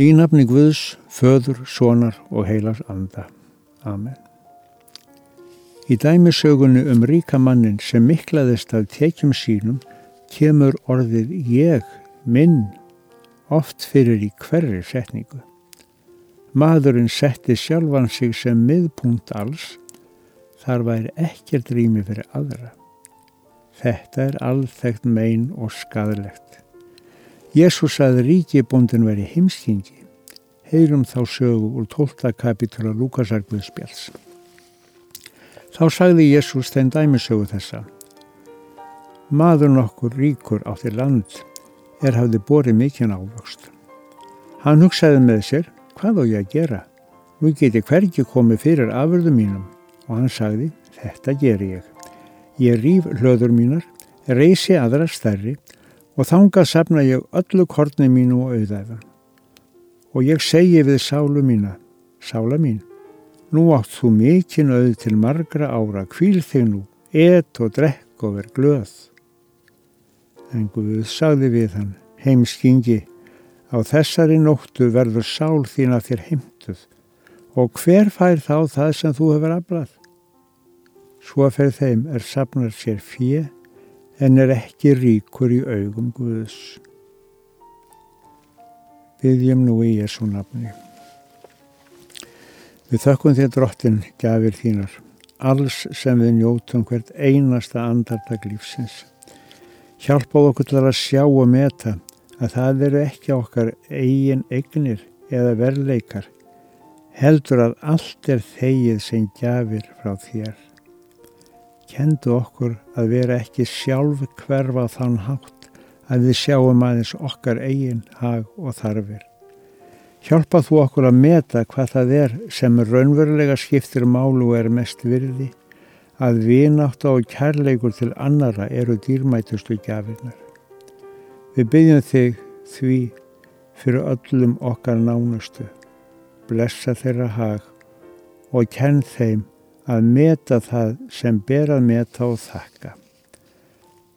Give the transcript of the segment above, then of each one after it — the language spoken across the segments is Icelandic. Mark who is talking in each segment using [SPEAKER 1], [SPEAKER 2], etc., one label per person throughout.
[SPEAKER 1] Í nafni Guðs, föður, sonar og heilar anda. Amen. Í dæmisögunni um ríkamannin sem miklaðist af tekjum sínum kemur orðið ég, minn, oft fyrir í hverri setningu. Maðurinn setti sjálfan sig sem miðpunkt alls, þar væri ekkert rými fyrir aðra. Þetta er alþekkt mein og skadalegt. Jésús að ríkibóndin veri heimskingi. Heyrum þá sögu úr 12. kapitúra Lúkasarguðspjáls. Þá sagði Jésús þenn dæmisögu þessa. Maður nokkur ríkur átti land er hafði borið mikinn ávöxt. Hann hugsaði með sér, hvað á ég að gera? Nú geti hverki komið fyrir afurðu mínum og hann sagði, þetta ger ég. Ég rýf hlöður mínar, reysi aðra stærri og þangað safna ég öllu korni mínu og auðæðan. Og ég segi við sálu mína, sála mín, nú átt þú mikinn auð til margra ára, kvíl þig nú, et og drekk og verð glöð. En Guð sagði við hann, heimskingi, á þessari nóttu verður sál þína þér heimtuð og hver fær þá það sem þú hefur aflað? Svo fyrir þeim er safnar sér fjö en er ekki ríkur í augum Guðs. Byggjum nú í Jésu nafni. Við þökkum þér drottin gafir þínar, alls sem við njótum hvert einasta andartak lífsins. Hjálpað okkur til að sjá og meta að það eru ekki okkar eigin eignir eða verleikar, heldur að allt er þegið sem gafir frá þér. Kendu okkur að vera ekki sjálf hverfa þann hátt að við sjáum aðeins okkar eigin hag og þarfir. Hjálpa þú okkur að meta hvað það er sem raunverulega skiptir málu og er mest virði að vinátt og kærleikur til annara eru dýrmætustu gafirnar. Við byggjum þig því fyrir öllum okkar nánustu, blessa þeirra hag og kenn þeim að meta það sem ber að meta og þakka.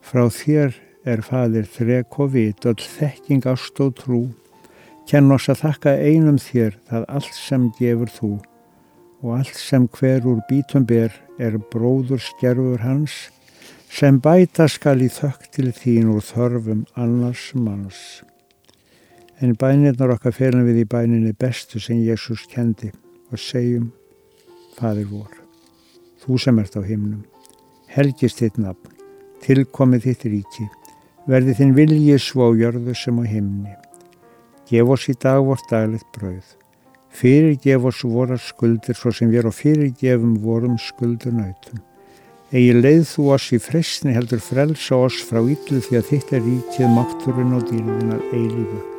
[SPEAKER 1] Frá þér er fadir þrek og vit og þekking ást og trú, kenn oss að þakka einum þér það allt sem gefur þú og allt sem hver úr bítum ber er bróður skerfur hans sem bæta skal í þökk til þín úr þörfum annars manns. En bænirnar okkar felum við í bæninni bestu sem Jésús kendi og segjum Fadir vor, þú sem ert á himnum, helgist þitt nafn, tilkomið þitt ríki, verði þinn vilji svo á jörðu sem á himni. Gef oss í dag vort daglegt brauð Fyrirgef oss vorar skuldir svo sem við og fyrirgefum vorum skuldur nautum. Egi leið þú oss í frestni heldur frelsa oss frá yllu því að þitt er ríkið, mátturinn og dýrðin að eilífu.